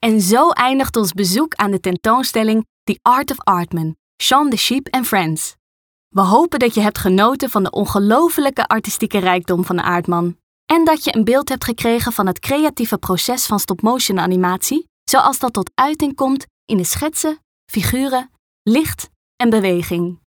En zo eindigt ons bezoek aan de tentoonstelling The Art of Artman, Sean the Sheep and Friends. We hopen dat je hebt genoten van de ongelofelijke artistieke rijkdom van de aardman. En dat je een beeld hebt gekregen van het creatieve proces van stop-motion animatie, zoals dat tot uiting komt in de schetsen, figuren, licht en beweging.